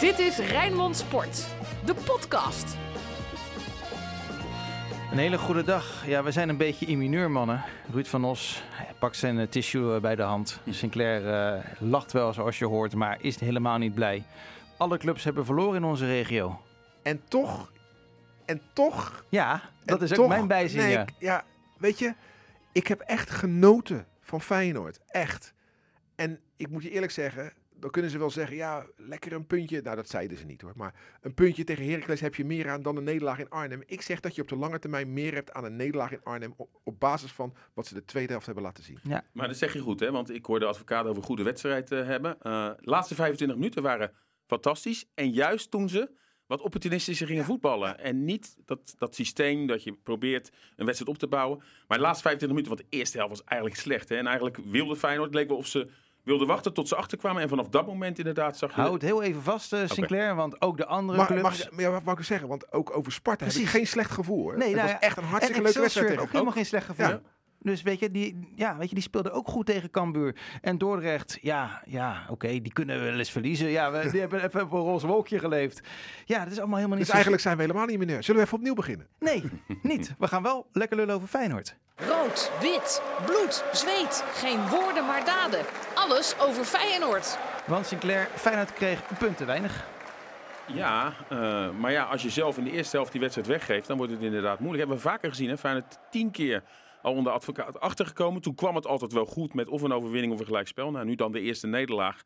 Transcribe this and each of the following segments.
Dit is Rijnmond Sport, de podcast. Een hele goede dag. Ja, we zijn een beetje in mineur, mannen. Ruud van Os pakt zijn eh, tissue eh, bij de hand. Sinclair eh, lacht wel zoals je hoort, maar is helemaal niet blij. Alle clubs hebben verloren in onze regio. En toch, en toch... Ja, dat is ook mijn bijzin. nee, ik- ja, weet je, ik heb echt genoten van Feyenoord. Echt. En ik moet je eerlijk zeggen, dan kunnen ze wel zeggen, ja, lekker een puntje. Nou, dat zeiden ze niet hoor. Maar een puntje tegen Heracles heb je meer aan dan een nederlaag in Arnhem. Ik zeg dat je op de lange termijn meer hebt aan een nederlaag in Arnhem op, op basis van wat ze de tweede helft hebben laten zien. Maar dat zeg je goed, hè? Want ik hoorde de advocaat over een goede wedstrijd eh, hebben. Eh, de laatste 25 minuten waren fantastisch. En juist toen ze wat opportunistischer gingen voetballen. En niet dat, dat systeem dat je probeert een wedstrijd op te bouwen. Maar de laatste 25 minuten, want de eerste helft was eigenlijk slecht. Hè? En eigenlijk wilde Feyenoord, het leek wel of ze wilden wachten tot ze achterkwamen. En vanaf dat moment inderdaad zag je... Hou het heel even vast, eh, Sinclair, want ook de andere Mag, clubs... mag, ik- maar ja, wat wou ik zeggen? Want ook over Sparta heb ik Precies. geen slecht gevoel. Hoor. Nee, het nou was echt een en hartstikke leuke wedstrijd. ook helemaal geen slecht gevoel. Ja. Dus weet je, die, ja, weet je, die speelde ook goed tegen Cambuur. En Dordrecht, ja, ja oké, die kunnen wel eens verliezen. Ja, we, die hebben even op een roze wolkje geleefd. Ja, dat is allemaal helemaal niet Dus zo- eigenlijk zijn we helemaal niet meer. Zullen we even opnieuw beginnen? Nee, niet. We gaan wel lekker lullen over Feyenoord. Rood, wit, bloed, zweet. Geen woorden maar daden. Alles over Feyenoord. Want Sinclair, Feyenoord kreeg punten te weinig. Ja, eh, maar ja, als je zelf in de eerste helft die wedstrijd weggeeft, dan wordt het inderdaad moeilijk. Hebben we vaker gezien, hè? Feyenoord tien keer al onder advocaat achtergekomen. Toen kwam het altijd wel goed met of een overwinning of een gelijkspel. Nou, nu dan de eerste nederlaag.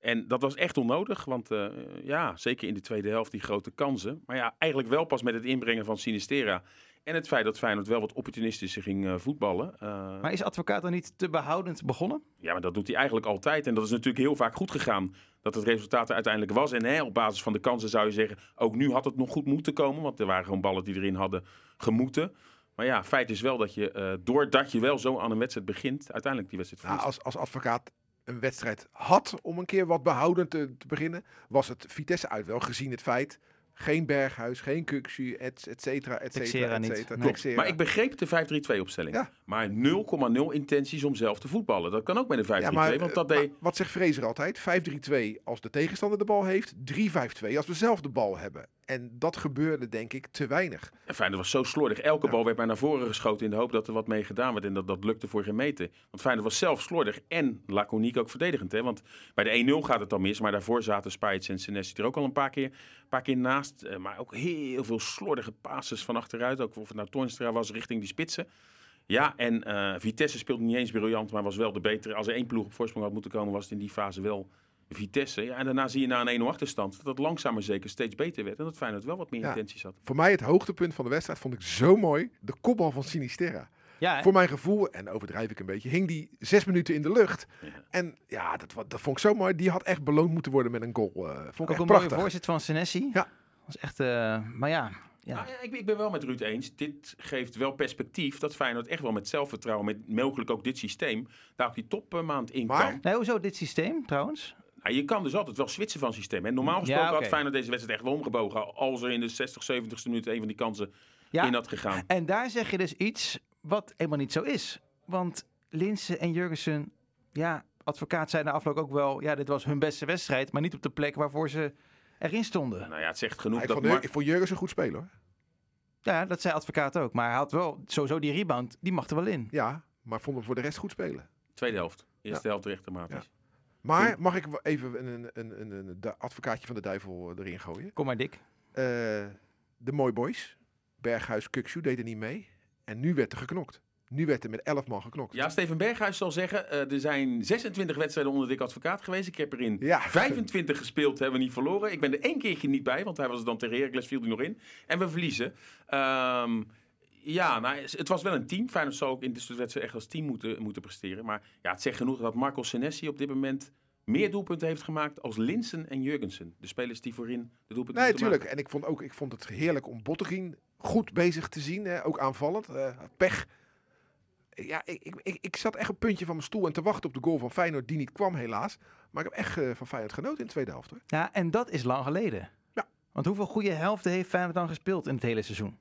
En dat was echt onnodig, want eh, ja, zeker in de tweede helft die grote kansen. Maar ja, eigenlijk wel pas met het inbrengen van Sinistera. En het feit dat Feyenoord wel wat opportunistischer ging eh, voetballen. Eh, Maar is advocaat dan niet te behoudend begonnen? ja, maar dat doet hij eigenlijk altijd. En dat is natuurlijk heel vaak goed gegaan. Dat het resultaat er uiteindelijk was. En hè, op basis van de kansen zou je zeggen... ook nu had het nog goed moeten komen. Want er waren gewoon ballen die erin hadden gemoeten. Maar ja, feit is wel dat je, eh, doordat je wel zo aan een wedstrijd begint... uiteindelijk die wedstrijd Nou, verliest. als, als advocaat een wedstrijd had om een keer wat behoudend te, te beginnen, was het Vitesse uit wel gezien het feit. Geen Berghuis, geen Kuxu, et, et cetera, et cetera, et cetera. Nee. Maar ik begreep de 5-3-2 opstelling. Ja. Maar 0,0 intenties om zelf te voetballen. Dat kan ook met een 5-3-2. Ja, maar, want dat eh, deed... maar wat zegt Fraser altijd? 5-3-2 als de tegenstander de bal heeft, 3-5-2 als we zelf de bal hebben. En dat gebeurde denk ik te weinig. En Feyenoord was zo slordig. Elke bal werd maar naar voren geschoten in de hoop dat er wat mee gedaan werd. En dat, dat lukte voor geen meter. Want Feyenoord was zelf slordig en laconiek ook verdedigend. Hè? Want bij de 1-0 gaat het dan mis. Maar daarvoor zaten Spijts en Senesi er ook al een paar keer, paar keer naast. Eh, maar ook heel veel slordige passes van achteruit. Ook of het nou Toornstra was richting die spitsen. Ja, en eh, Vitesse speelde niet eens briljant, maar was wel de betere. Als er één ploeg op voorsprong had moeten komen, was het in die fase wel Vitesse. Ja, en daarna zie je na een 1-0 achterstand dat het langzaam maar zeker steeds beter werd. En dat Feyenoord wel wat meer Ja. intenties had. Voor mij het hoogtepunt van de wedstrijd vond ik zo mooi. De kopbal van Sinisterra. Ja? Voor mijn gevoel, en overdrijf ik een beetje, hing die zes minuten in de lucht. Ja. En ja, dat, dat vond ik zo mooi. Die had echt beloond moeten worden met een goal. eh vond ik ook echt een mooie prachtig. voorzet van Senesi. Ja. was echt, eh, maar ja, ja. Nou ja, ik, ben- ik ben wel met Ruud eens. Dit geeft wel perspectief dat Feyenoord echt wel met zelfvertrouwen, met mogelijk ook dit systeem, daar op die topmaand in Maar- kan. Nee, hoezo dit systeem trouwens? Nou, je kan dus altijd wel switchen van systeem. En normaal gesproken oké. had Feyenoord deze wedstrijd echt wel omgebogen. Als er in de 60, 70ste minuut een van die kansen Ja, in had gegaan. en daar zeg je dus iets wat helemaal niet zo is. Want Linse en Jurgensen, ja, advocaat zei na afloop ook wel, ja, dit was hun beste wedstrijd, maar niet op de plek waarvoor ze erin stonden. Nou ja, het zegt genoeg ik, dat vond, Mark... ik vond Jurgens een goed speler hoor. Ja, dat zei advocaat ook. Maar hij had wel sowieso die rebound, die mag er wel in. Ja, maar vond hem voor de rest goed spelen. Tweede helft. Eerste helft rechtmatisch. Maar mag ik wel even een, een, een, een, de advocaatje van de duivel erin gooien? Kom maar, Dick. Eh, de Mooi Boys, Berghuis, Kukshu deden niet mee. En nu werd er geknokt. Nu werd er met 11 man geknokt. Ja, Steven Berghuis zal zeggen, eh, er zijn 26 wedstrijden onder Dick Advocaat geweest. Ik heb er in Ja. 25 gespeeld, hebben we niet verloren. Ik ben er één keertje niet bij, want hij was er dan tegen Heracles, viel hij nog in. En we verliezen. Ehm, ja, nou, het was wel een team. Feyenoord zou ook in dit soort wedstrijden echt als team moeten, moeten presteren. Maar ja, het zegt genoeg dat Marco Senesi op dit moment meer doelpunten heeft gemaakt als Linsen en Jurgensen. De spelers die voorin de doelpunten Nee, natuurlijk. En ik vond, ook, ik vond het heerlijk om Botteguin goed bezig te zien. Hè? Ook aanvallend. Eh, pech. Ja, ik, ik, ik, ik zat echt een puntje van mijn stoel en te wachten op de goal van Feyenoord die niet kwam helaas. Maar ik heb echt eh, van Feyenoord genoten in de tweede helft. Hoor. Ja, en dat is lang geleden. Ja. Want hoeveel goede helften heeft Feyenoord dan gespeeld in het hele seizoen?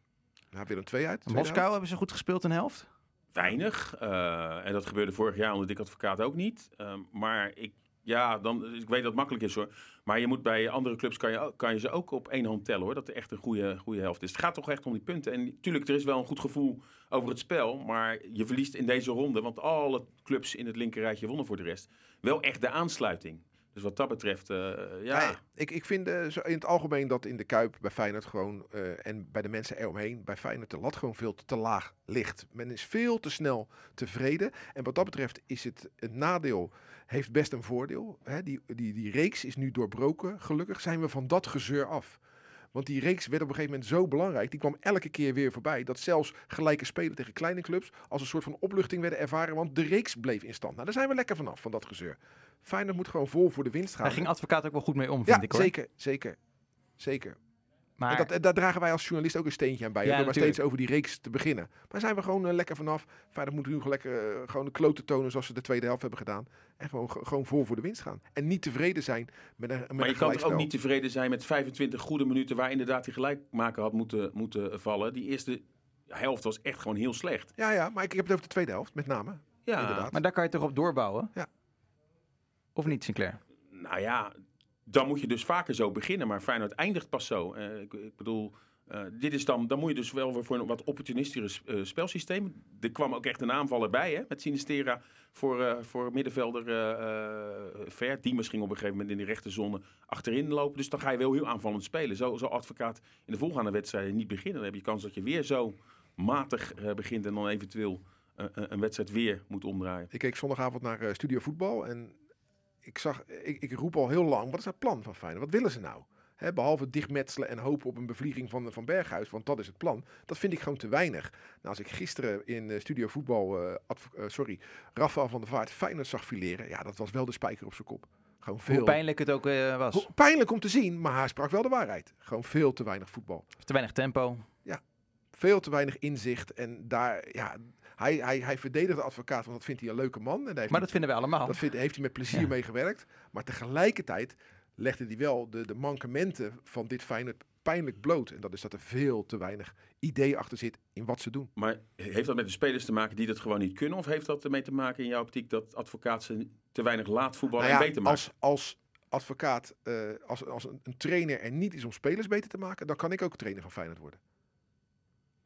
Nou, Willem 2 uit. tweede Moskou helft. hebben ze goed gespeeld een helft. Weinig. eh, en dat gebeurde vorig jaar onder Dick Advocaat ook niet. Ehm, maar ik Ja, dan, ik weet dat het makkelijk is hoor. Maar je moet bij andere clubs kan je, kan je ze ook op één hand tellen hoor. Dat er echt een goede, goede helft is. Het gaat toch echt om die punten. En natuurlijk, er is wel een goed gevoel over het spel. Maar je verliest in deze ronde, want alle clubs in het linkerrijtje wonnen voor de rest. Wel echt de aansluiting. Dus wat dat betreft, eh, ja. Nee, ik, ik vind eh, in het algemeen dat in de Kuip bij Feyenoord gewoon... eh, en bij de mensen eromheen, bij Feyenoord de lat gewoon veel te, te laag ligt. Men is veel te snel tevreden. En wat dat betreft is het, het nadeel... heeft best een voordeel. Hè? Die, die, die reeks is nu doorbroken. Gelukkig zijn we van dat gezeur af. Want die reeks werd op een gegeven moment zo belangrijk. Die kwam elke keer weer voorbij. Dat zelfs gelijke spelen tegen kleine clubs als een soort van opluchting werden ervaren. Want de reeks bleef in stand. Nou, daar zijn we lekker vanaf, van dat gezeur. Feyenoord moet gewoon vol voor de winst gaan. Daar ging advocaat ook wel goed mee om, vind ja, ik hoor. zeker, zeker. Zeker. Maar En dat, daar dragen wij als journalist ook een steentje aan bij. Ja, door maar steeds over die reeks te beginnen. Maar zijn we gewoon eh, lekker vanaf. Feyenoord moet nu gewoon lekker eh, gewoon de kloten tonen zoals ze de tweede helft hebben gedaan. En gewoon, ge- gewoon vol voor de winst gaan. En niet tevreden zijn met een, met Maar een je kan toch ook niet tevreden zijn met 25 goede minuten waar inderdaad die gelijkmaker had moeten, moeten vallen. Die eerste helft was echt gewoon heel slecht. Ja, ja, maar ik, ik heb het over de tweede helft, met name. Ja, Inderdaad. Maar daar kan je toch op doorbouwen? Ja. Of niet, Sinclair? Nou ja, dan moet je dus vaker zo beginnen. Maar Feyenoord eindigt pas zo. Eh, ik, bedoel, eh, dit is dan, dan moet je dus wel weer voor een wat opportunistischer eh, spelsysteem. Er kwam ook echt een aanvaller bij, hè, met Sinistera voor, voor middenvelder Ver. Die misschien op een gegeven moment in die rechterzone achterin lopen. Dus dan ga je wel heel aanvallend spelen. Zo, zo advocaat in de volgende wedstrijden niet beginnen. Dan heb je kans dat je weer zo matig begint en dan eventueel een wedstrijd weer moet omdraaien. Ik keek zondagavond naar Studio Voetbal en ik, zag, ik, ik roep al heel lang, wat is het plan van Feyenoord? Wat willen ze nou? Behalve dichtmetselen en hopen op een bevlieging van, van Berghuis, want dat is het plan. Dat vind ik gewoon te weinig. Nou, als ik gisteren in eh, Studio Voetbal, eh, eh, sorry, Rafael van der Vaart Feyenoord zag fileren, ja, dat was wel de spijker op zijn kop. Gewoon veel. Hoe pijnlijk het ook was. Hoe- pijnlijk om te zien, maar hij sprak wel de waarheid. Gewoon veel te weinig voetbal. Te weinig tempo. Veel te weinig inzicht. En daar, ja, hij, hij, hij verdedigt de advocaat, want dat vindt hij een leuke man. En Maar hij dat vinden we allemaal. Dat vindt, heeft hij met plezier Ja. mee gewerkt. Maar tegelijkertijd legde hij wel de, de mankementen van dit Feyenoord pijnlijk bloot. En dat is dat er veel te weinig idee achter zit in wat ze doen. Maar heeft dat met de spelers te maken die dat gewoon niet kunnen? Of heeft dat ermee te maken in jouw optiek dat advocaat ze te weinig laat voetballen Nou en ja, beter maken? als, als advocaat, eh, als, als een, een trainer er niet is om spelers beter te maken, dan kan ik ook trainer van Feyenoord worden.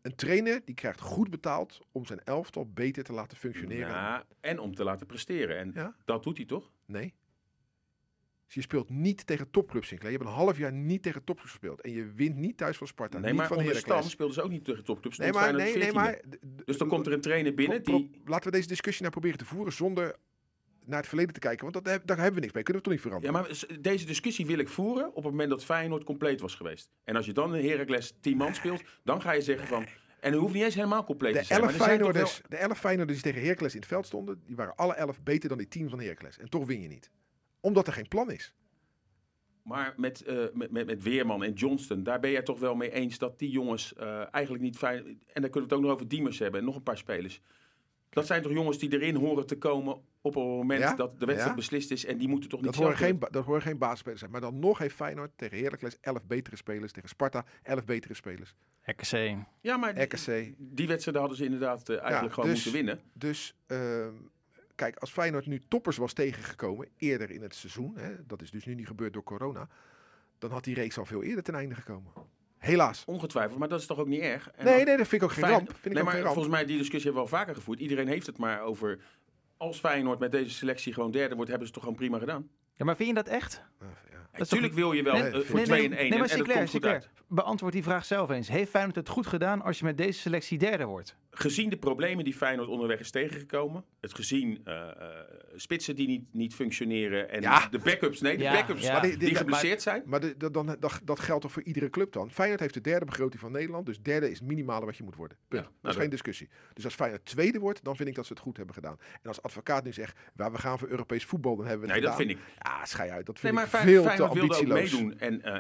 Een trainer die krijgt goed betaald om zijn elftal beter te laten functioneren. Ja, en om te laten presteren. En Ja. dat doet hij toch? Nee. Dus je speelt niet tegen topclubs, Sinclair. Je hebt een half jaar niet tegen topclubs gespeeld. En je wint niet thuis van Sparta. nee, niet maar van onder. Stam speelden ze ook niet tegen topclubs. Nee, maar, nee, nee, 14e. maar... Dus dan komt er een trainer binnen die... Laten we deze discussie nou proberen te voeren zonder naar het verleden te kijken. Want dat, daar hebben we niks mee. Kunnen we toch niet Ja, veranderen? maar s- deze discussie wil ik voeren op het moment dat Feyenoord compleet was geweest. En als je dan in Heracles 10 man speelt, dan ga je zeggen van... En het hoeft niet eens helemaal compleet de te zijn. elf, maar er Feyenoorders, de elf Feyenoorders die tegen Heracles in het veld stonden, die waren alle elf beter dan die tien van Heracles. En toch win je niet. Omdat er geen plan is. Maar met, eh, met, met, met Weerman en Johnston, daar ben jij toch wel mee eens dat die jongens eh, eigenlijk niet fijn... En dan kunnen we het ook nog over Diemers hebben en nog een paar spelers. Dat zijn toch jongens die erin horen te komen op het moment Ja, dat de wedstrijd ja. beslist is. En die moeten toch niet Dat horen, zelf geen, dat horen geen basisspelers zijn. Maar dan nog heeft Feyenoord tegen Heracles elf betere spelers. Tegen Sparta elf betere spelers. RKC. Ja, maar die, RKC. die wedstrijden hadden ze inderdaad eh, eigenlijk gewoon dus- moeten winnen. Dus ehm, kijk, als Feyenoord nu toppers was tegengekomen eerder in het seizoen. Hè, dat is dus nu niet gebeurd door corona. Dan had die reeks al veel eerder ten einde gekomen. Helaas. Ongetwijfeld, maar dat is toch ook niet erg? En Nee, nee, dat vind ik ook geen ramp. Vind ik nee, ook maar geen ramp. volgens mij die discussie hebben we al vaker gevoerd. Iedereen heeft het maar over... Als Feyenoord met deze selectie gewoon derde wordt, hebben ze het toch gewoon prima gedaan. Ja, maar vind je dat echt? Ja. Natuurlijk wil je wel Nee, eh, nee, voor nee, 2 nee, en 1 nee, en, maar en dat Sinclair, Sinclair, beantwoord die vraag zelf eens. Heeft Feyenoord het goed gedaan als je met deze selectie derde wordt? Gezien de problemen die Feyenoord onderweg is tegengekomen. Het gezien eh, eh, spitsen die niet, niet functioneren. En Ja. de backups, nee, de Ja, backups ja. Die, die- die- geblesseerd zijn. Maar de, de- dan, dat, dat geldt toch voor iedere club dan? Feyenoord heeft de derde begroting van Nederland. Dus derde is het minimale wat je moet worden. Punt. Ja, dat nou, is geen discussie. Dus als Feyenoord tweede wordt, dan vind ik dat ze het goed hebben gedaan. En als advocaat nu zegt, "Ja, we gaan voor Europees voetbal, dan hebben we Nee, het dat gedaan. vind ik. Ja, schei uit. Dat Nee, vind maar ik veel wilde ook ambitieloos. meedoen. En eh,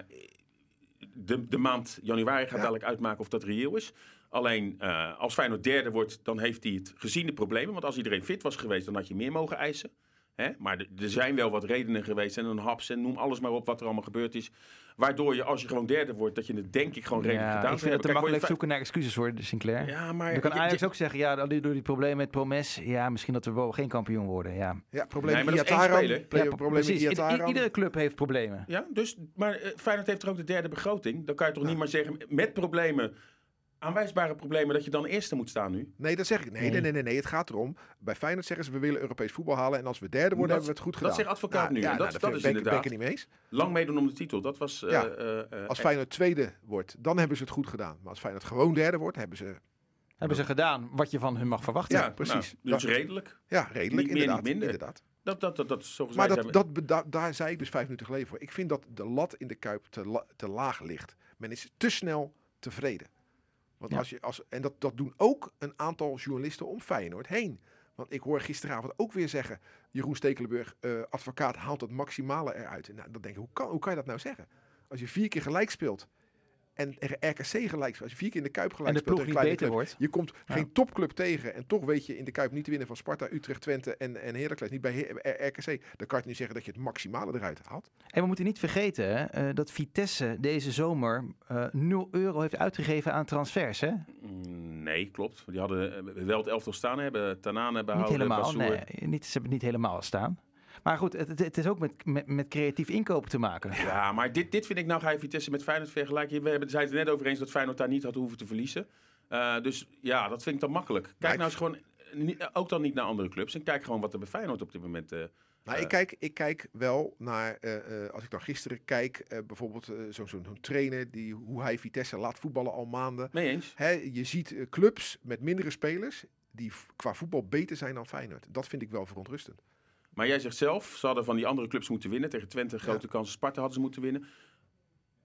de, de maand januari gaat Ja. dadelijk uitmaken of dat reëel is. Alleen eh, als Feyenoord derde wordt, dan heeft hij het gezien de problemen. Want als iedereen fit was geweest, dan had je meer mogen eisen. Hè? Maar er- zijn wel wat redenen geweest. En een haps en noem alles maar op wat er allemaal gebeurd is. Waardoor je, als je gewoon derde wordt, dat je het denk ik gewoon redelijk Ja, gedaan ik zou vind het te makkelijk je zoeken naar excuses hoor, Sinclair. Ja, maar... Dan kan je- Ajax je- ook zeggen, ja, door die problemen met Promes, ja, misschien dat we wel geen kampioen worden. Ja, Ja, probleem Nee, met ja precies. Iedere club heeft problemen. Ja, dus, maar eh, Feyenoord heeft er ook de derde begroting. Dan kan je toch niet maar zeggen, met problemen, aanwijsbare problemen, dat je dan eerste moet staan nu? Nee, dat zeg ik. Nee, nee, Nee. nee, nee. Het gaat erom. Bij Feyenoord zeggen ze we willen Europees voetbal halen. En als we derde worden, Dat- hebben we het goed dat gedaan. zegt advocaat nu. Ja, En nou, dat- daar dat is ben, ik- ben ik inderdaad- het niet mee eens. Lang meedoen om de titel, dat was... eh, Ja, eh, eh, Als echt- Feyenoord tweede wordt, dan hebben ze het goed gedaan. Maar als Feyenoord gewoon derde wordt, hebben ze... Hebben ze gedaan wat je van hun mag verwachten. Ja, precies. Nou, dus Dat- redelijk. Ja, redelijk, Niet meer, inderdaad. niet minder. inderdaad. Dat, dat, dat, dat, Maar dat, dat, daar zei ik dus vijf minuten geleden voor. Ik vind dat de lat in de Kuip te, la- te laag ligt. Men is te snel tevreden. Want Ja. als je, als, en dat, dat doen ook een aantal journalisten om Feyenoord heen. Want ik hoor gisteravond ook weer zeggen... Jeroen Stekelenburg, eh, advocaat, haalt het maximale eruit. Nou, dan denk ik, hoe kan, hoe kan je dat nou zeggen? Als je vier keer gelijk speelt... en RKC gelijk speelt... als je vier keer in de Kuip gelijk En de speelt... ploeg tegen niet kleine beter clubs, wordt. Je komt Ja. geen topclub tegen en toch weet je in de Kuip niet te winnen van Sparta, Utrecht, Twente en, en Heracles. Niet bij RKC. Dan kan je niet zeggen dat je het maximale eruit haalt. En we moeten niet vergeten hè, eh, dat Vitesse deze zomer eh 0 euro heeft uitgegeven aan transfers. Hè? Mm, Nee, klopt. Die hadden eh, wel het elftal staan, hebben Tanane Niet behouden. helemaal. Bassoer. Nee, niet, ze hebben het niet helemaal staan. Maar goed, het, het, is ook met, met, met creatief inkopen te maken. Ja, maar dit, dit vind ik nou ga je Vitesse met Feyenoord vergelijken. We hebben, zijn het er net over eens dat Feyenoord daar niet had hoeven te verliezen. Eh, dus ja, dat vind ik dan makkelijk. Kijk ik- nou eens gewoon, ook dan niet naar andere clubs. En kijk gewoon wat er bij Feyenoord op dit moment... eh, Nou, Eh. ik, kijk, ik kijk wel naar, eh, eh, als ik dan gisteren kijk, eh, bijvoorbeeld zo'n trainer, die, hoe hij Vitesse laat voetballen al maanden. mee eens? Hè, je ziet clubs met mindere spelers die qua voetbal beter zijn dan Feyenoord. Dat vind ik wel verontrustend. Maar jij zegt zelf, ze hadden van die andere clubs moeten winnen. Tegen Twente grote kansen, Sparta hadden ze moeten winnen.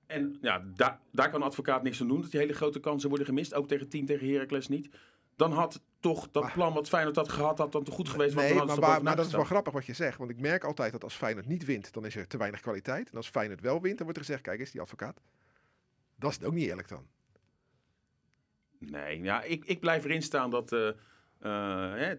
En ja, daar daar kan advocaat niks aan doen. Dat die hele grote kansen worden gemist. Ook tegen 10 tegen Heracles niet. Dan had toch dat plan wat Feyenoord had gehad, had dan toch goed geweest. Nee, maar, waar- maar dat is wel grappig wat je zegt. Want ik merk altijd dat als Feyenoord niet wint, dan is er te weinig kwaliteit. En als Feyenoord wel wint, dan wordt er gezegd, kijk eens, die advocaat. Dat is ook niet eerlijk dan. Nee, ja, ik, ik blijf erin staan dat... eh, hè,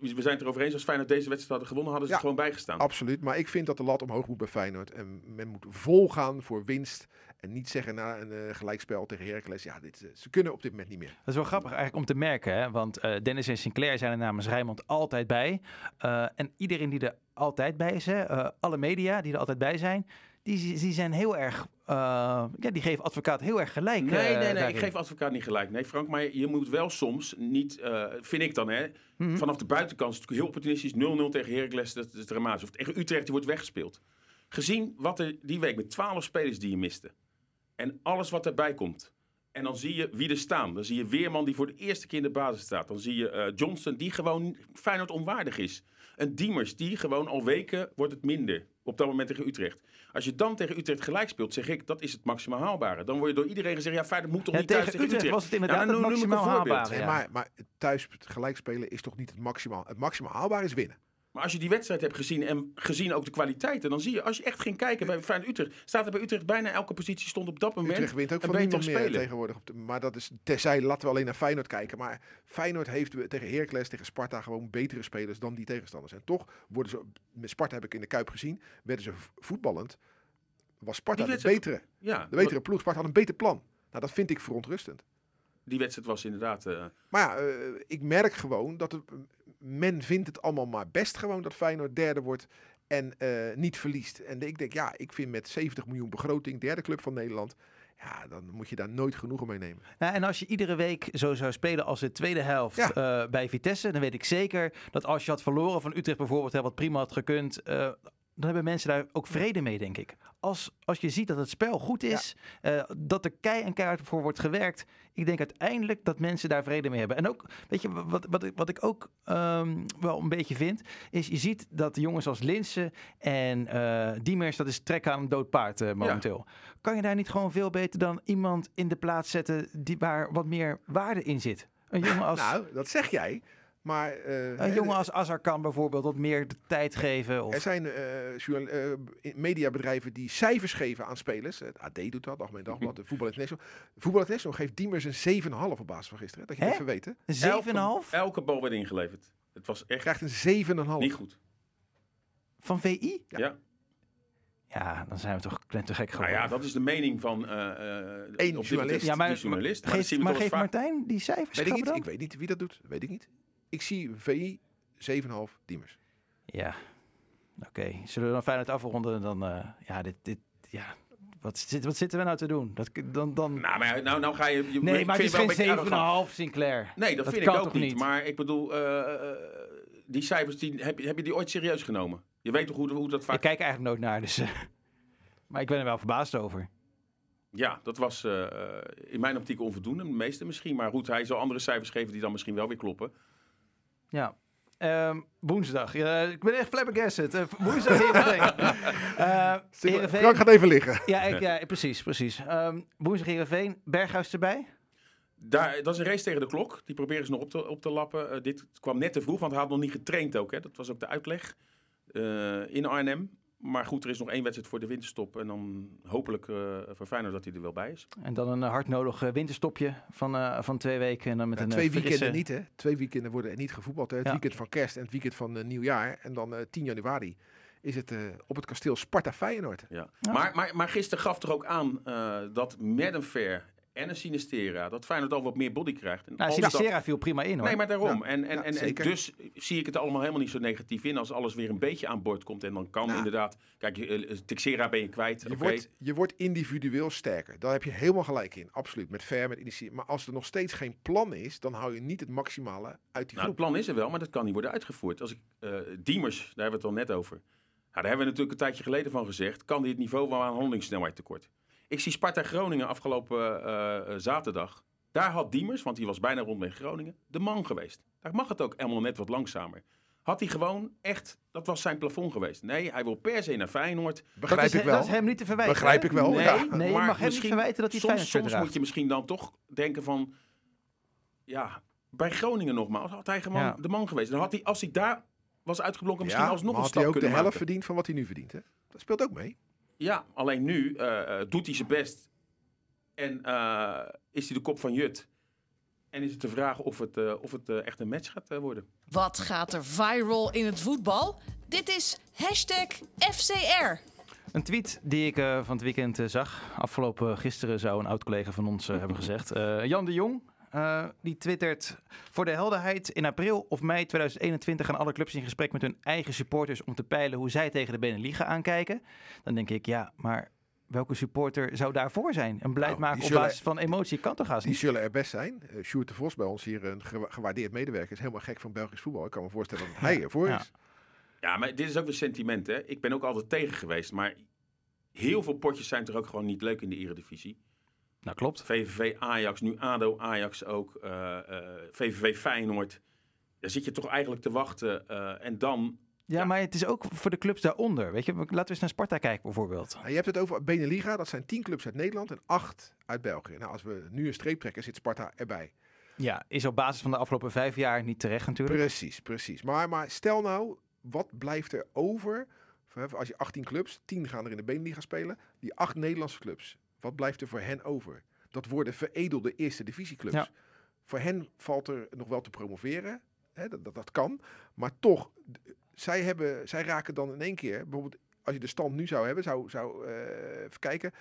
we zijn het erover eens, als Feyenoord deze wedstrijd hadden gewonnen, hadden ze Ja, er gewoon bijgestaan. Absoluut, maar ik vind dat de lat omhoog moet bij Feyenoord. En men moet vol gaan voor winst. En niet zeggen na een eh, gelijkspel tegen Heracles. Ja, dit, eh, ze kunnen op dit moment niet meer. Dat is wel grappig eigenlijk om te merken, hè? want eh, Dennis en Sinclair zijn er namens Rijnmond altijd bij. Eh, en iedereen die er altijd bij is, hè, eh, alle media die er altijd bij zijn, die, die zijn heel erg, eh, ja, die geven advocaat heel erg gelijk. Nee, eh, nee, nee, ik geef advocaat niet gelijk. Nee, Frank, maar je moet wel soms niet, eh, vind ik dan, hè, Mhm. vanaf de buitenkant is het heel opportunistisch. 0-0 tegen Heracles, dat is dramatisch. Of tegen Utrecht, die wordt weggespeeld. Gezien wat er die week met 12 spelers die je miste. En alles wat erbij komt. En dan zie je wie er staan. Dan zie je Weerman die voor de eerste keer in de basis staat. Dan zie je eh, Johnston die gewoon Feyenoord onwaardig is. Een Diemers die gewoon al weken wordt het minder. Op dat moment tegen Utrecht. Als je dan tegen Utrecht gelijk speelt, zeg ik, dat is het maximaal haalbare. Dan word je door iedereen gezegd, ja Feyenoord moet toch Ja, niet thuis tegen tegen Utrecht Utrecht. was het inderdaad Ja, het maximaal voorbeeld. haalbare. Nee, maar, maar thuis gelijk spelen is toch niet het maximaal. Het maximaal haalbaar is winnen. Maar als je die wedstrijd hebt gezien en gezien ook de kwaliteiten, dan zie je, als je echt ging kijken bij Feyenoord Utrecht, staat er bij Utrecht bijna elke positie stond op dat moment Utrecht wint ook van niemand betere meer tegenwoordig. Op de, maar dat is terzijde, laten we alleen naar Feyenoord kijken. Maar Feyenoord heeft tegen Heracles, tegen Sparta gewoon betere spelers dan die tegenstanders. En toch worden ze, met Sparta heb ik in de Kuip gezien, werden ze voetballend. Was Sparta de betere, Ja, de betere ploeg. Sparta had een beter plan. Nou, dat vind ik verontrustend. die wedstrijd was inderdaad. eh, Maar ja, eh, ik merk gewoon dat het, men vindt het allemaal maar best gewoon dat Feyenoord derde wordt en eh, niet verliest. En ik denk, ja, ik vind met 70 miljoen begroting, derde club van Nederland, ja, dan moet je daar nooit genoegen mee nemen. Nou, en als je iedere week zo zou spelen als de tweede helft Ja. eh, bij Vitesse, dan weet ik zeker dat als je had verloren van Utrecht bijvoorbeeld, hè, wat prima had gekund, eh, dan hebben mensen daar ook vrede mee, denk ik. Als, als je ziet dat het spel goed is, eh, dat er kei en keihard voor wordt gewerkt, ik denk uiteindelijk dat mensen daar vrede mee hebben. En ook, weet je, wat, wat, ik, wat ik ook ehm, wel een beetje vind, is je ziet dat jongens als Linsen en eh Diemers, dat is trekken aan een dood paard eh, momenteel. Kan je daar niet gewoon veel beter dan iemand in de plaats zetten die, waar wat meer waarde in zit? Een jongen als, Nou, dat zeg jij, maar... eh, een jongen als Azar kan bijvoorbeeld wat meer de tijd geven. Of, Er zijn eh, eh, mediabedrijven die cijfers geven aan spelers. Het AD doet dat, Algemeen Dagblad, de Voetbal International. Voetbal International geeft Diemers een 7,5 op basis van gisteren. Dat je Hè? even weet. een 7,5? elke, elke bal werd ingeleverd. Het was echt Krijgt een 7,5. niet goed. Van VI? Ja. Ja. Ja, dan zijn we toch net te gek Nou geworden. ja, dat is de mening van eh eh, Eén journalist. Ja, maar- die journalist. Maar, maar toch geeft. Martijn die cijfers? Weet ik niet. Ik weet niet wie dat doet. Weet ik niet. Ik zie VI 7,5 Diemers. Ja, oké. Zullen we dan Feyenoord afronden? Dan, eh, ja, dit, dit, ja. Wat, zit, wat zitten we nou te doen? Dat, dan, dan... Nou, maar nou, nou ga je... je nee, maar het is geen beetje arrogant. 7,5 Sinclair. Nee, dat, Dat vind ik ook niet. niet? Maar ik bedoel, eh, eh, die cijfers, die, heb, je- heb je die ooit serieus genomen? Je weet toch hoe, hoe dat vaak... Ik kijk eigenlijk nooit naar, dus... eh, maar ik ben er wel verbaasd over. Ja, dat was in mijn optiek onvoldoende. De meeste misschien. Maar goed, hij zal andere cijfers geven die dan misschien wel weer kloppen. Ja. Ehm, woensdag. Ja, ik ben echt flabbergasted. Uh, woensdag Heerenveen. Eh Heerenveen. Frank gaat even liggen. Ja, ik, ja, precies, precies. Ehm woensdag Heerenveen. Berghuis erbij. Daar, dat is een race tegen de klok. Die proberen ze nog op te, op te lappen. Eh, dit kwam net te vroeg, want hij had nog niet getraind ook. Hè. Dat was ook de uitleg eh, in Arnhem. Maar goed, er is nog één wedstrijd voor de winterstop. En dan hopelijk eh voor Feyenoord dat hij er wel bij is. En dan een eh, hard nodig eh, winterstopje van, eh, van twee weken. En dan met Ja, een twee frisse- weekenden niet, hè? Twee weekenden worden er niet gevoetbald. Hè? Het Ja. weekend van kerst en het weekend van eh, nieuwjaar. En dan eh 10 januari is het eh, op het kasteel Sparta Feyenoord. Ja. Ja. Maar, maar, maar gisteren gaf er ook aan eh, dat met een fair en een Sinistera... dat Feyenoord al wat meer body krijgt. En Nou, dat- Sinistera viel prima in hoor. Nee, maar daarom. Ja, en, en, ja, en, dus zie ik het allemaal helemaal niet zo negatief in als alles weer een beetje aan boord komt. En dan kan Nou. inderdaad... Kijk, je, eh, Texera ben je kwijt. Je, wordt, je wordt individueel sterker. Daar heb je helemaal gelijk in. Absoluut. Met ver, met initiatief. Maar als er nog steeds geen plan is, dan hou je niet het maximale uit die Nou, het groep. plan is er wel, maar dat kan niet worden uitgevoerd. Als ik, eh, Diemers, daar hebben we het al net over. Nou, daar hebben we natuurlijk een tijdje geleden van gezegd. Kan die het niveau wel aan handelingssnelheid tekort? Ik zie Sparta Groningen afgelopen eh, eh, zaterdag. Daar had Diemers, want die was bijna rond met Groningen, de man geweest. Daar mag het ook helemaal net wat langzamer. Had hij gewoon echt, dat was zijn plafond geweest. Nee, hij wil per se naar Feyenoord. Begrijp dat is, ik wel. Dat is hem niet te verwijten. Begrijp hè? ik wel. nee, ja. Nee, je maar mag hem niet misschien- verwijten dat hij soms, Feyenoord soms draagt. moet je misschien dan toch denken van... Ja, bij Groningen nogmaals had hij gewoon Ja. de man geweest. Dan had hij, als hij daar was uitgeblonken, misschien Ja, alsnog een had stap hij ook de kunnen helft maken. verdiend van wat hij nu verdient. Hè? Dat speelt ook mee. Ja, alleen nu eh, eh, doet hij zijn best. En eh, is hij de kop van Jut. En is het de vraag of het, eh, of het echt een match gaat worden. Wat gaat er viral in het voetbal? Dit is hashtag FCR. Een tweet die ik van het weekend zag. Afgelopen gisteren zou een oud-collega van ons hebben gezegd. Eh, Jan de Jong, eh, die twittert... Voor de helderheid, in april of mei 2021 gaan alle clubs in gesprek met hun eigen supporters... om te peilen hoe zij tegen de Beneliga aankijken. Dan denk ik, ja, maar welke supporter zou daarvoor zijn? Een beleid Nou, maken op zullen- basis van emotie kan toch haast Die niet? zullen er best zijn. Uh, Sjoerd de Vos bij ons hier, een gewa- gewaardeerd medewerker, is helemaal gek van Belgisch voetbal. Ik kan me voorstellen dat hij ervoor Ja. is. Ja, maar dit is ook weer sentiment. Hè? Ik ben ook altijd tegen geweest. Maar heel veel potjes zijn toch ook gewoon niet leuk in de Eredivisie. Nou, klopt. VVV Ajax, nu ADO Ajax ook. eh, eh, VVV Feyenoord. Daar zit je toch eigenlijk te wachten. eh, en dan... Ja, Ja. maar het is ook voor de clubs daaronder. Weet je, laten we eens naar Sparta kijken bijvoorbeeld. Nou, je hebt het over Beneliga, dat zijn tien clubs uit Nederland en acht uit België. Nou, als we nu een streep trekken, zit Sparta erbij. Ja, is op basis van de afgelopen vijf jaar niet terecht natuurlijk. Precies, precies. Maar, maar stel nou, wat blijft er over? Als je 18 clubs, 10 gaan er in de Beneliga spelen. Die acht Nederlandse clubs, wat blijft er voor hen over? Dat worden veredelde eerste divisieclubs. Ja. Voor hen valt er nog wel te promoveren. Hè, dat, dat, dat kan. Maar toch, zij, hebben, zij raken dan in één keer, bijvoorbeeld als je de stand nu zou hebben, zou, zou eh, even kijken.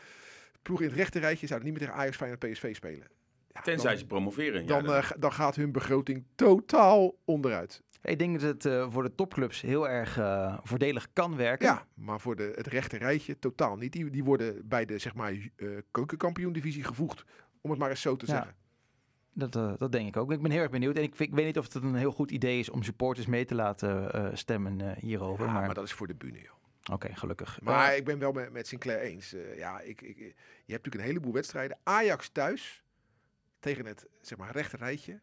Ploeg in het rechte rijtje zouden niet meer tegen Ajax, Feyenoord, PSV spelen. Ja, Tenzij dan, ze promoveren. Ja, dan, dan- eh, ga- dan gaat hun begroting totaal onderuit. Ik denk dat het eh, voor de topclubs heel erg eh, voordelig kan werken. Ja, maar voor de, het rechte rijtje totaal niet. Die, die worden bij de zeg maar, eh keukenkampioen-divisie gevoegd. Om het maar eens zo te Ja. zeggen. Dat, dat denk ik ook. Ik ben heel erg benieuwd. En ik, ik weet niet of het een heel goed idee is om supporters mee te laten stemmen hierover. Ja, maar maar dat is voor de bühne, joh. oké, gelukkig. Maar ik ben wel met, met Sinclair eens. Ja, ik, ik, je hebt natuurlijk een heleboel wedstrijden. Ajax thuis tegen het zeg maar, rechte rijtje. nee,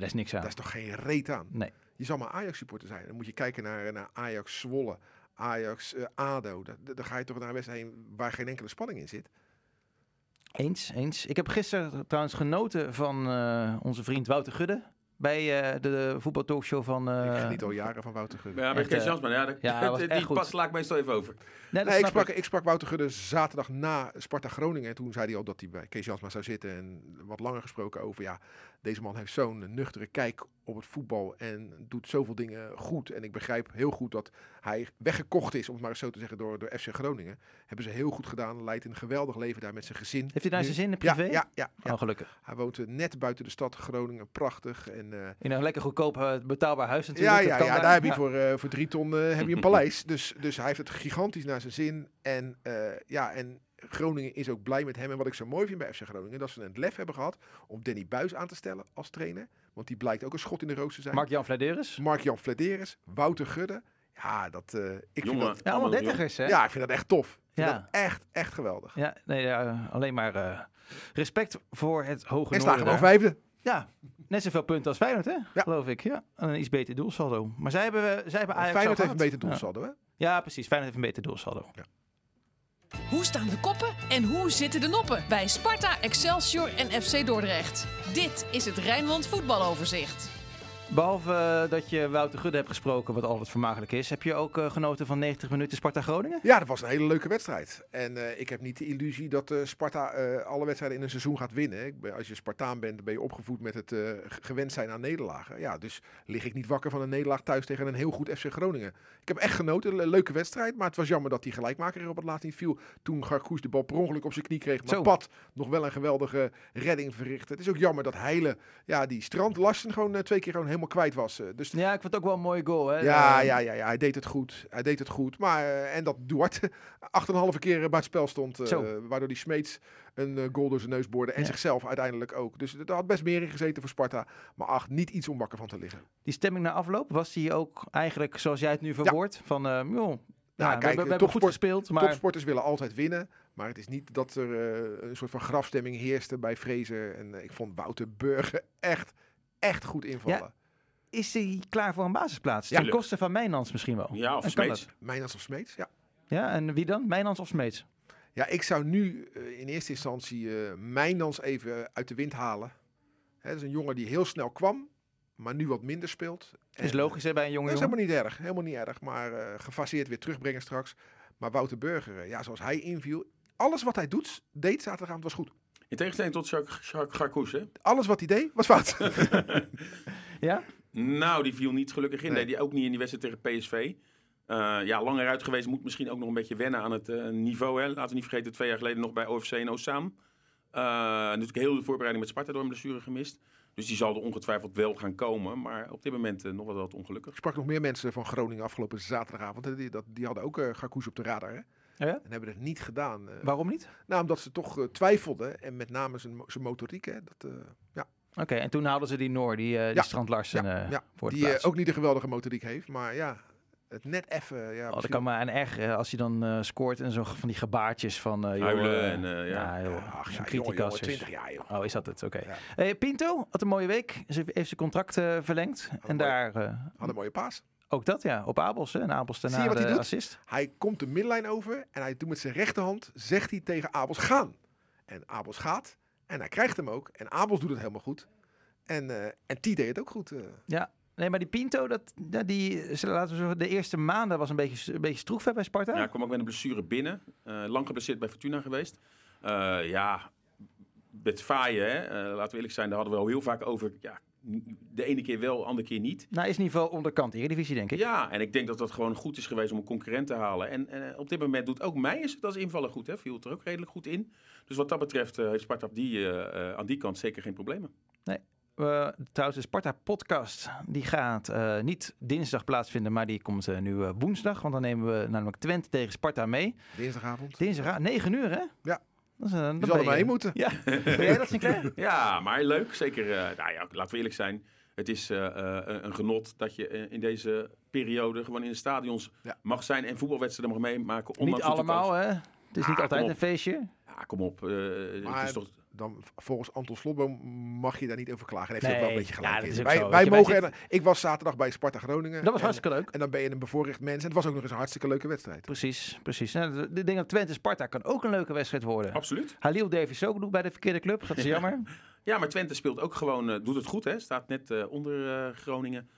daar is niks aan. Daar is toch geen reet aan. Nee. Je zal maar Ajax-supporter zijn. Dan moet je kijken naar, naar Ajax Zwolle, Ajax eh, Dan ga je toch naar een wedstrijd heen waar geen enkele spanning in zit. Eens, eens. Ik heb gisteren trouwens genoten van eh, onze vriend Wouter Gudde bij eh, de voetbaltalkshow van... eh, ik geniet al jaren van Wouter Gudde. Ja, Echt, Kees eh, Jansman, ja, dat, ja, die pas sla ik meestal even over. Nee, ik, sprak, ik sprak Wouter Gudde zaterdag na Sparta Groningen. En toen zei hij al dat hij bij Kees Jansma zou zitten. En wat langer gesproken over, ja, deze man heeft zo'n nuchtere kijk op het voetbal. En doet zoveel dingen goed. En ik begrijp heel goed dat hij weggekocht is, om het maar eens zo te zeggen, door, door FC Groningen. Hebben ze heel goed gedaan. Leidt een geweldig leven daar met zijn gezin. Heeft hij daar Nu- zijn zin in Ja, privé? ja, ja, ja. Oh, gelukkig. Hij woont eh, net buiten de stad Groningen. Prachtig. En, eh, In een lekker goedkoop eh, betaalbaar huis natuurlijk. ja, ja, ja, daar heb je Ja. voor, voor drie ton heb je een paleis. Dus, dus hij heeft het gigantisch naar zijn zin. En, ja, en Groningen is ook blij met hem. En wat ik zo mooi vind bij FC Groningen, dat ze het lef hebben gehad om Danny Buis aan te stellen als trainer. Want die blijkt ook een schot in de roos te zijn. Mark-Jan Vladeris. Mark-Jan Flederis, Wouter Gudde. Ja, dat, eh, ik, vind dat, Ja, allemaal dertigers, hè? ja, ik vind dat echt tof. Ik Ja. dat echt, echt geweldig. Ja, nee, ja, alleen maar eh, respect voor het hoge En staan gewoon vijfde. Ja, net zoveel punten als Feyenoord, hè? Ja. Geloof ik. Ja, en een iets beter doelsaldo. Maar zij hebben, zij hebben Ajax Feyenoord heeft een beter doelsaldo, hè? Ja. ja, precies. Feyenoord heeft een beter doelsaldo. Hoe staan de koppen en hoe zitten de noppen bij Sparta, Excelsior en FC Dordrecht? Dit is het Rijnmond voetbaloverzicht. Behalve eh, dat je Wouter Gudde hebt gesproken, wat altijd vermakelijk is, heb je ook eh, genoten van 90 minuten Sparta-Groningen? Ja, dat was een hele leuke wedstrijd. En eh, ik heb niet de illusie dat Sparta alle wedstrijden in een seizoen gaat winnen. Ik ben, als je Spartaan bent, ben je opgevoed met het gewend zijn aan nederlagen. Ja, dus lig ik niet wakker van een nederlaag thuis tegen een heel goed FC Groningen. Ik heb echt genoten, een leuke wedstrijd. Maar het was jammer dat die gelijkmaker er op het laatst niet viel. Toen Garkoes de bal per ongeluk op zijn knie kreeg. Maar Zo. Pat nog wel een geweldige redding verrichtte. Het is ook jammer dat Heile, ja, die strand Larsen gewoon twee keer gewoon helemaal kwijt was. eh. dus Ja, ik vond het ook wel een mooie goal, hè? ja, Eh, ja, ja, ja, hij deed het goed. Hij deed het goed. Maar, eh, en dat Duarte acht en een halve keer bij het spel stond. waardoor die Smeets een goal door zijn neus boorde. En Ja. zichzelf uiteindelijk ook. Dus er had best meer in gezeten voor Sparta. Maar ach, niet iets om wakker van te liggen. Die stemming na afloop, was die ook eigenlijk zoals jij het nu verwoordt? Van, joh, ja, we, kijk, we, we hebben goed topsport- gespeeld, maar... Topsporters willen altijd winnen. Maar het is niet dat er een soort van grafstemming heerste bij Fraser. En ik vond Wouter Burger echt, echt goed invallen. Is hij klaar voor een basisplaats? Ja. Ten koste van Mijnans misschien wel. Ja, of Smeets. Mijnans of Smeets, ja. Ja, en wie dan? Mijnans of Smeets? Ja, ik zou nu eh, in eerste instantie eh Mijnans even uit de wind halen. Hè, dat is een jongen die heel snel kwam, maar nu wat minder speelt. Is En, logisch hè, bij een jonge Dat is jongen. helemaal niet erg, helemaal niet erg. Maar eh, gefaseerd weer terugbrengen straks. Maar Wouter Burger, eh, ja, zoals hij inviel. Alles wat hij doet, deed zaterdagavond was goed. In tegenstelling tot Jacques Jacques Garkoes, hè? Alles wat hij deed, was fout. Ja? Nou, die viel niet gelukkig in. Nee. Nee. die ook niet in die wedstrijd tegen PSV. Eh, ja, langer uit geweest. Moet misschien ook nog een beetje wennen aan het eh, niveau. Hè. Laten we niet vergeten, twee jaar geleden nog bij OFC en Oostzaan. Uh, natuurlijk heel de voorbereiding met Sparta door een blessure gemist. Dus die zal er ongetwijfeld wel gaan komen. Maar op dit moment eh, nog wel wat ongelukkig. Ik sprak nog meer mensen van Groningen afgelopen zaterdagavond. hè, Die, dat, die hadden ook uh, Garkoes op de radar. Hè? Ja? En hebben het niet gedaan. eh. Waarom niet? nou, omdat ze toch eh, twijfelden. En met name zijn, mo- zijn motoriek. Hè? Dat, eh, ja. Oké, en toen haalden ze die Noor, die, eh die Ja, Strand Larsen ja, eh, ja. voor de Die eh, plaats. ook niet een geweldige motoriek heeft. Maar ja, het net even. Ja, Oh, dat misschien- kan maar en erg eh, als hij dan eh, scoort en zo van die gebaartjes van uh, Huilen en, uh, ja. ja, joh, ach, ja, jongen, jongen, criticas. 20 jaar, joh. Oh, is dat het? Oké. Ja. Hey, Pinto had een mooie week. Ze heeft zijn contract uh, verlengd. en mooi. daar uh, Had een mooie paas. ook dat, ja, op Abels. Hè? En Abels daarna Zie je wat de hij doet? assist. Hij komt de middenlijn over en hij doet met zijn rechterhand, zegt hij tegen Abels gaan. En Abels gaat en hij krijgt hem ook. En Abels doet het helemaal goed. En, uh, en T deed het ook goed. Uh. Ja, nee, maar die Pinto, dat, die, laten we zeggen, de eerste maanden was een beetje, een beetje stroef hè, bij Sparta. Ja, kwam ook met een blessure binnen. Uh, lang geblesseerd bij Fortuna geweest. Uh, ja, met Faaien, hè, uh, laten we eerlijk zijn, daar hadden we al heel vaak over. Ja, de ene keer wel, de andere keer niet. Nou, is niveau onderkant Eredivisie, denk ik. Ja, en ik denk dat dat gewoon goed is geweest om een concurrent te halen. En, en op dit moment doet ook Meijers het als invaller goed. Hè. Viel het er ook redelijk goed in. Dus wat dat betreft uh, heeft Sparta op die, uh, aan die kant zeker geen problemen. Nee. Uh, trouwens, de Sparta-podcast die gaat uh, niet dinsdag plaatsvinden, maar die komt uh, nu woensdag. Want dan nemen we namelijk Twente tegen Sparta mee. Dinsdagavond. Dinsdagavond, 9 uur hè? Ja. Dat is, je zal er maar heen moeten. Ja. Jij dat, Sinclair? ja, maar leuk. Zeker, nou ja, laten we eerlijk zijn. Het is een genot dat je in deze periode gewoon in de stadions ja. mag zijn en voetbalwedstrijden mag meemaken. Niet allemaal, hè? Het is niet ah, altijd een feestje. Ja, kom op. Uh, maar het is toch... dan volgens Anton Slotboom mag je daar niet over klagen. En heeft hij ook wel een beetje gelijk in. wij zo. wij mogen ik was zaterdag bij Sparta Groningen. Dat was en- hartstikke leuk. En dan ben je een bevoorrecht mens. En het was ook nog eens een hartstikke leuke wedstrijd. Precies, precies. Nou, de- de ding dat Twente-Sparta kan ook een leuke wedstrijd worden. Absoluut. Halil Davies ook bij de verkeerde club. Dat is jammer. Ja, maar Twente speelt ook gewoon, eh, doet het goed hè. Staat net eh, onder eh, Groningen.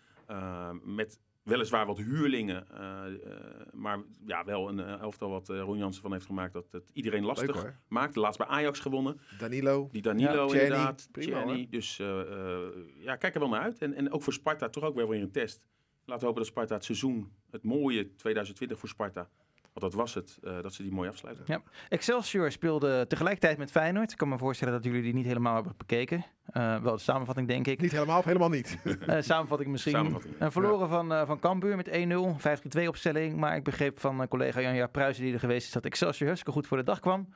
Met weliswaar wat huurlingen. eh, eh, maar ja, wel een eh, elftal wat Ron Jansen van heeft gemaakt. Dat het iedereen lastig maakt. Laatst bij Ajax gewonnen. Danilo. Die Danilo Ja, inderdaad. Prima. Dus eh, eh, ja, kijk er wel naar uit. En, en ook voor Sparta toch ook wel weer een test. Laten we hopen dat Sparta het seizoen, het mooie 2020 voor Sparta. Want dat was het, eh, dat ze die mooi afsluiten. Ja. Excelsior speelde tegelijkertijd met Feyenoord. Ik kan me voorstellen dat jullie die niet helemaal hebben bekeken. Eh, wel de samenvatting, denk ik. Niet helemaal of helemaal niet. Eh, samenvatting misschien. Samenvatting, verloren van, eh van Cambuur met 1-0. 5-2 opstelling. Maar ik begreep van mijn collega Janja Pruisen die er geweest is... dat Excelsior hartstikke goed voor de dag kwam.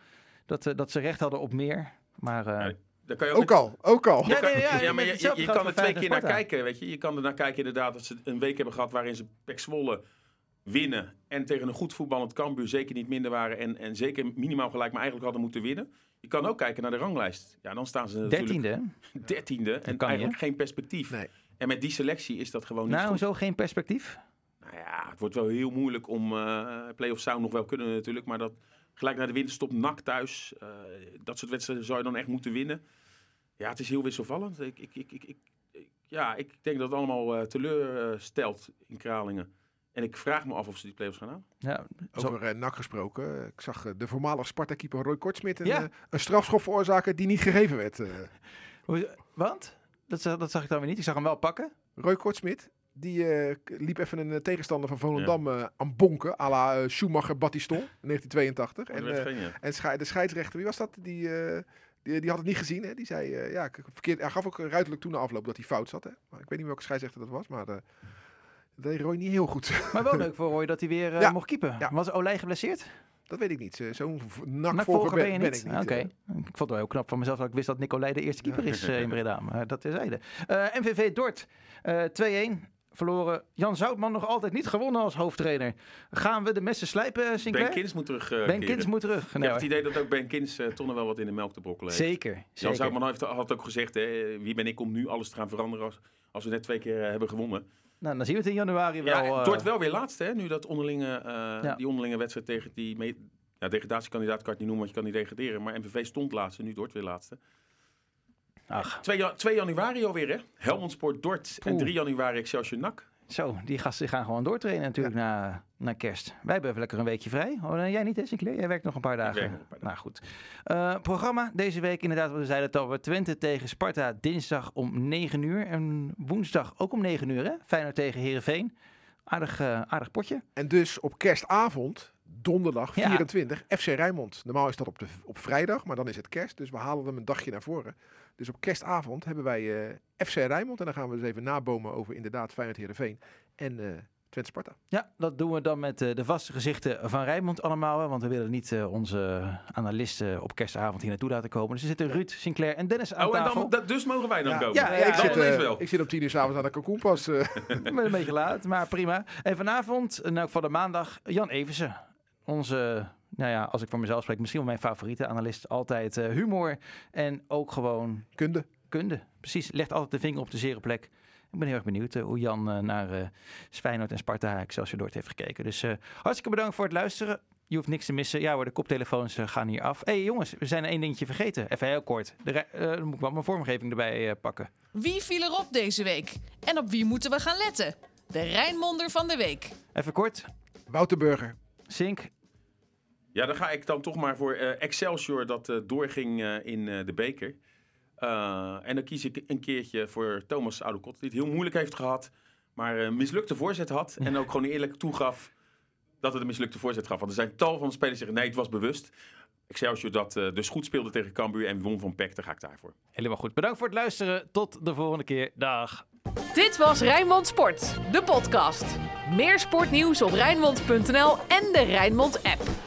Dat, eh, dat ze recht hadden op meer. Maar... eh, Ja, Daar kan je ook Ook al, ook al. Ja, nee, ja, Ja, maar je, je, kan er twee keer naar kijken, weet je. Je kan er naar kijken inderdaad dat ze een week hebben gehad waarin ze Pek Zwolle winnen. En tegen een goed voetballend Cambuur zeker niet minder waren. En, en zeker minimaal gelijk, maar eigenlijk hadden moeten winnen. Je kan ook kijken naar de ranglijst. Ja, dan staan ze natuurlijk Dertiende, dertiende. En kan eigenlijk geen perspectief. Nee. En met die selectie is dat gewoon niet Nou, goed. zo geen perspectief. Nou ja, het wordt wel heel moeilijk om... eh play-off zou nog wel kunnen natuurlijk. Maar dat gelijk naar de winterstop, NAC thuis. eh, dat soort wedstrijden zou je dan echt moeten winnen. Ja, het is heel wisselvallend. Ik, ik, ik, ik, ik- ik- ja, ik denk dat het allemaal eh teleurstelt in Kralingen. En ik vraag me af of ze die play-offs gaan halen. Ja, zo- Over uh, NAC gesproken. eh, Ik zag eh, de voormalige Sparta-keeper Roy Kortsmit een, Ja. eh, een strafschop veroorzaken die niet gegeven werd. eh. Want? Dat, zag- dat zag ik dan weer niet. Ik zag hem wel pakken. Roy Kortsmit, die eh, liep even een eh, tegenstander van Volendam eh, aan bonken. à la eh, Schumacher Battiston in 1982. En, En, eh, geen, ja. de scheidsrechter, wie was dat? Die, eh, die, die had het niet gezien. Hè? Die zei, eh, ja, ik- verkeerd, hij gaf ook ruidelijk toen na afloop dat hij fout zat. Hè? Maar ik weet niet welke scheidsrechter dat was, maar eh, dat deed Roy niet heel goed. Maar wel leuk voor Roy dat hij weer eh, Ja. mocht keeper. Ja. Was Olij geblesseerd? dat weet ik niet. Zo- Zo'n Nakvolger ben ben, je ben niet? ik niet. Oké. eh. Ik vond het wel heel knap van mezelf dat ik wist dat Nicolai de eerste keeper is eh, in Breda. Maar dat terzijde. Eh MVV Dort, eh 2-1. Verloren. Jan Zoutman nog altijd niet gewonnen als hoofdtrainer. Gaan we de messen slijpen, Sinclair? Ben Kins moet terug. Ben. Kins moet terug. Ik Nee, heb het hoor. idee dat ook Ben Kins toch nog wel wat in de melk te brokkelen heeft. Zeker. Jan zeker. Zoutman heeft, had ook gezegd, hè, wie ben ik om nu alles te gaan veranderen als, als we net twee keer hebben gewonnen. Nou, dan zien we het in januari wel. Ja, eh, het wordt wel weer laatste, hè, nu dat onderlinge, eh, Ja. die onderlinge wedstrijd tegen die ja, degradatiekandidaat kan ik niet noemen, want je kan niet degraderen. Maar MVV stond laatste, nu Dort weer laatste. Ach, 2, ja- 2 januari alweer, hè? Helmond Sport Dort en Poeh. 3 januari Excelsior NAC. Zo, die gasten gaan gewoon doortrainen natuurlijk na, na kerst. Wij hebben even lekker een weekje vrij. Oh, jij niet, hè, Sinclair? Jij werkt nog een paar dagen. werk nog een paar dagen. Nou goed. Eh, programma deze week inderdaad, we zeiden het al, we Twente tegen Sparta dinsdag om 9 uur. En woensdag ook om 9 uur, hè? Feyenoord tegen Heerenveen. Aardig, eh, aardig potje. En dus op kerstavond, donderdag Ja. 24, FC Rijnmond. Normaal is dat op, de, op vrijdag, maar dan is het kerst. Dus we halen hem een dagje naar voren. Dus op kerstavond hebben wij eh, FC Rijnmond. En dan gaan we dus even nabomen over inderdaad Feyenoord Heerenveen en eh Twente Sparta. Ja, dat doen we dan met eh, de vaste gezichten van Rijnmond allemaal. hè, Want we willen niet eh, onze analisten op kerstavond hier naartoe laten komen. Dus er zitten Ruud, Sinclair en Dennis aan Oh, en tafel. dan, dat, dus mogen wij dan Ja. komen. Ja, ik, ja, zit, wel. ik zit om tien uur s'avonds aan de kalkoenpas. eh. Maar een beetje laat, maar prima. En vanavond, elk geval de maandag, Jan Eversen. Onze, nou ja, als ik voor mezelf spreek, misschien wel mijn favoriete analist. Altijd eh, humor en ook gewoon kunde. kunde. Precies, legt altijd de vinger op de zere plek. Ik ben heel erg benieuwd eh, hoe Jan eh, naar eh Feyenoord en Sparta Excelsior Dort heeft gekeken. Dus eh, hartstikke bedankt voor het luisteren. Je hoeft niks te missen. Ja hoor, de koptelefoons gaan hier af. Hé hey, jongens, we zijn één dingetje vergeten. Even heel kort. De, eh, dan moet ik wel mijn vormgeving erbij eh, pakken. Wie viel erop deze week? En op wie moeten we gaan letten? De Rijnmonder van de week. Even kort. Wouter Burger. Sink. Ja, dan ga ik dan toch maar voor eh, Excelsior dat eh, doorging eh, in eh, de beker. Eh, en dan kies ik een keertje voor Thomas Oudekot, die het heel moeilijk heeft gehad, maar een mislukte voorzet had. En ook gewoon eerlijk toegaf dat het een mislukte voorzet gaf. Want er zijn tal van spelers die zeggen, nee, het was bewust. Excelsior dat eh, dus goed speelde tegen Cambuur en won van PEC, daar ga ik daarvoor. Helemaal goed. Bedankt voor het luisteren. Tot de volgende keer. Dag. Dit was Rijnmond Sport, de podcast. Meer sportnieuws op Rijnmond.nl en de Rijnmond app.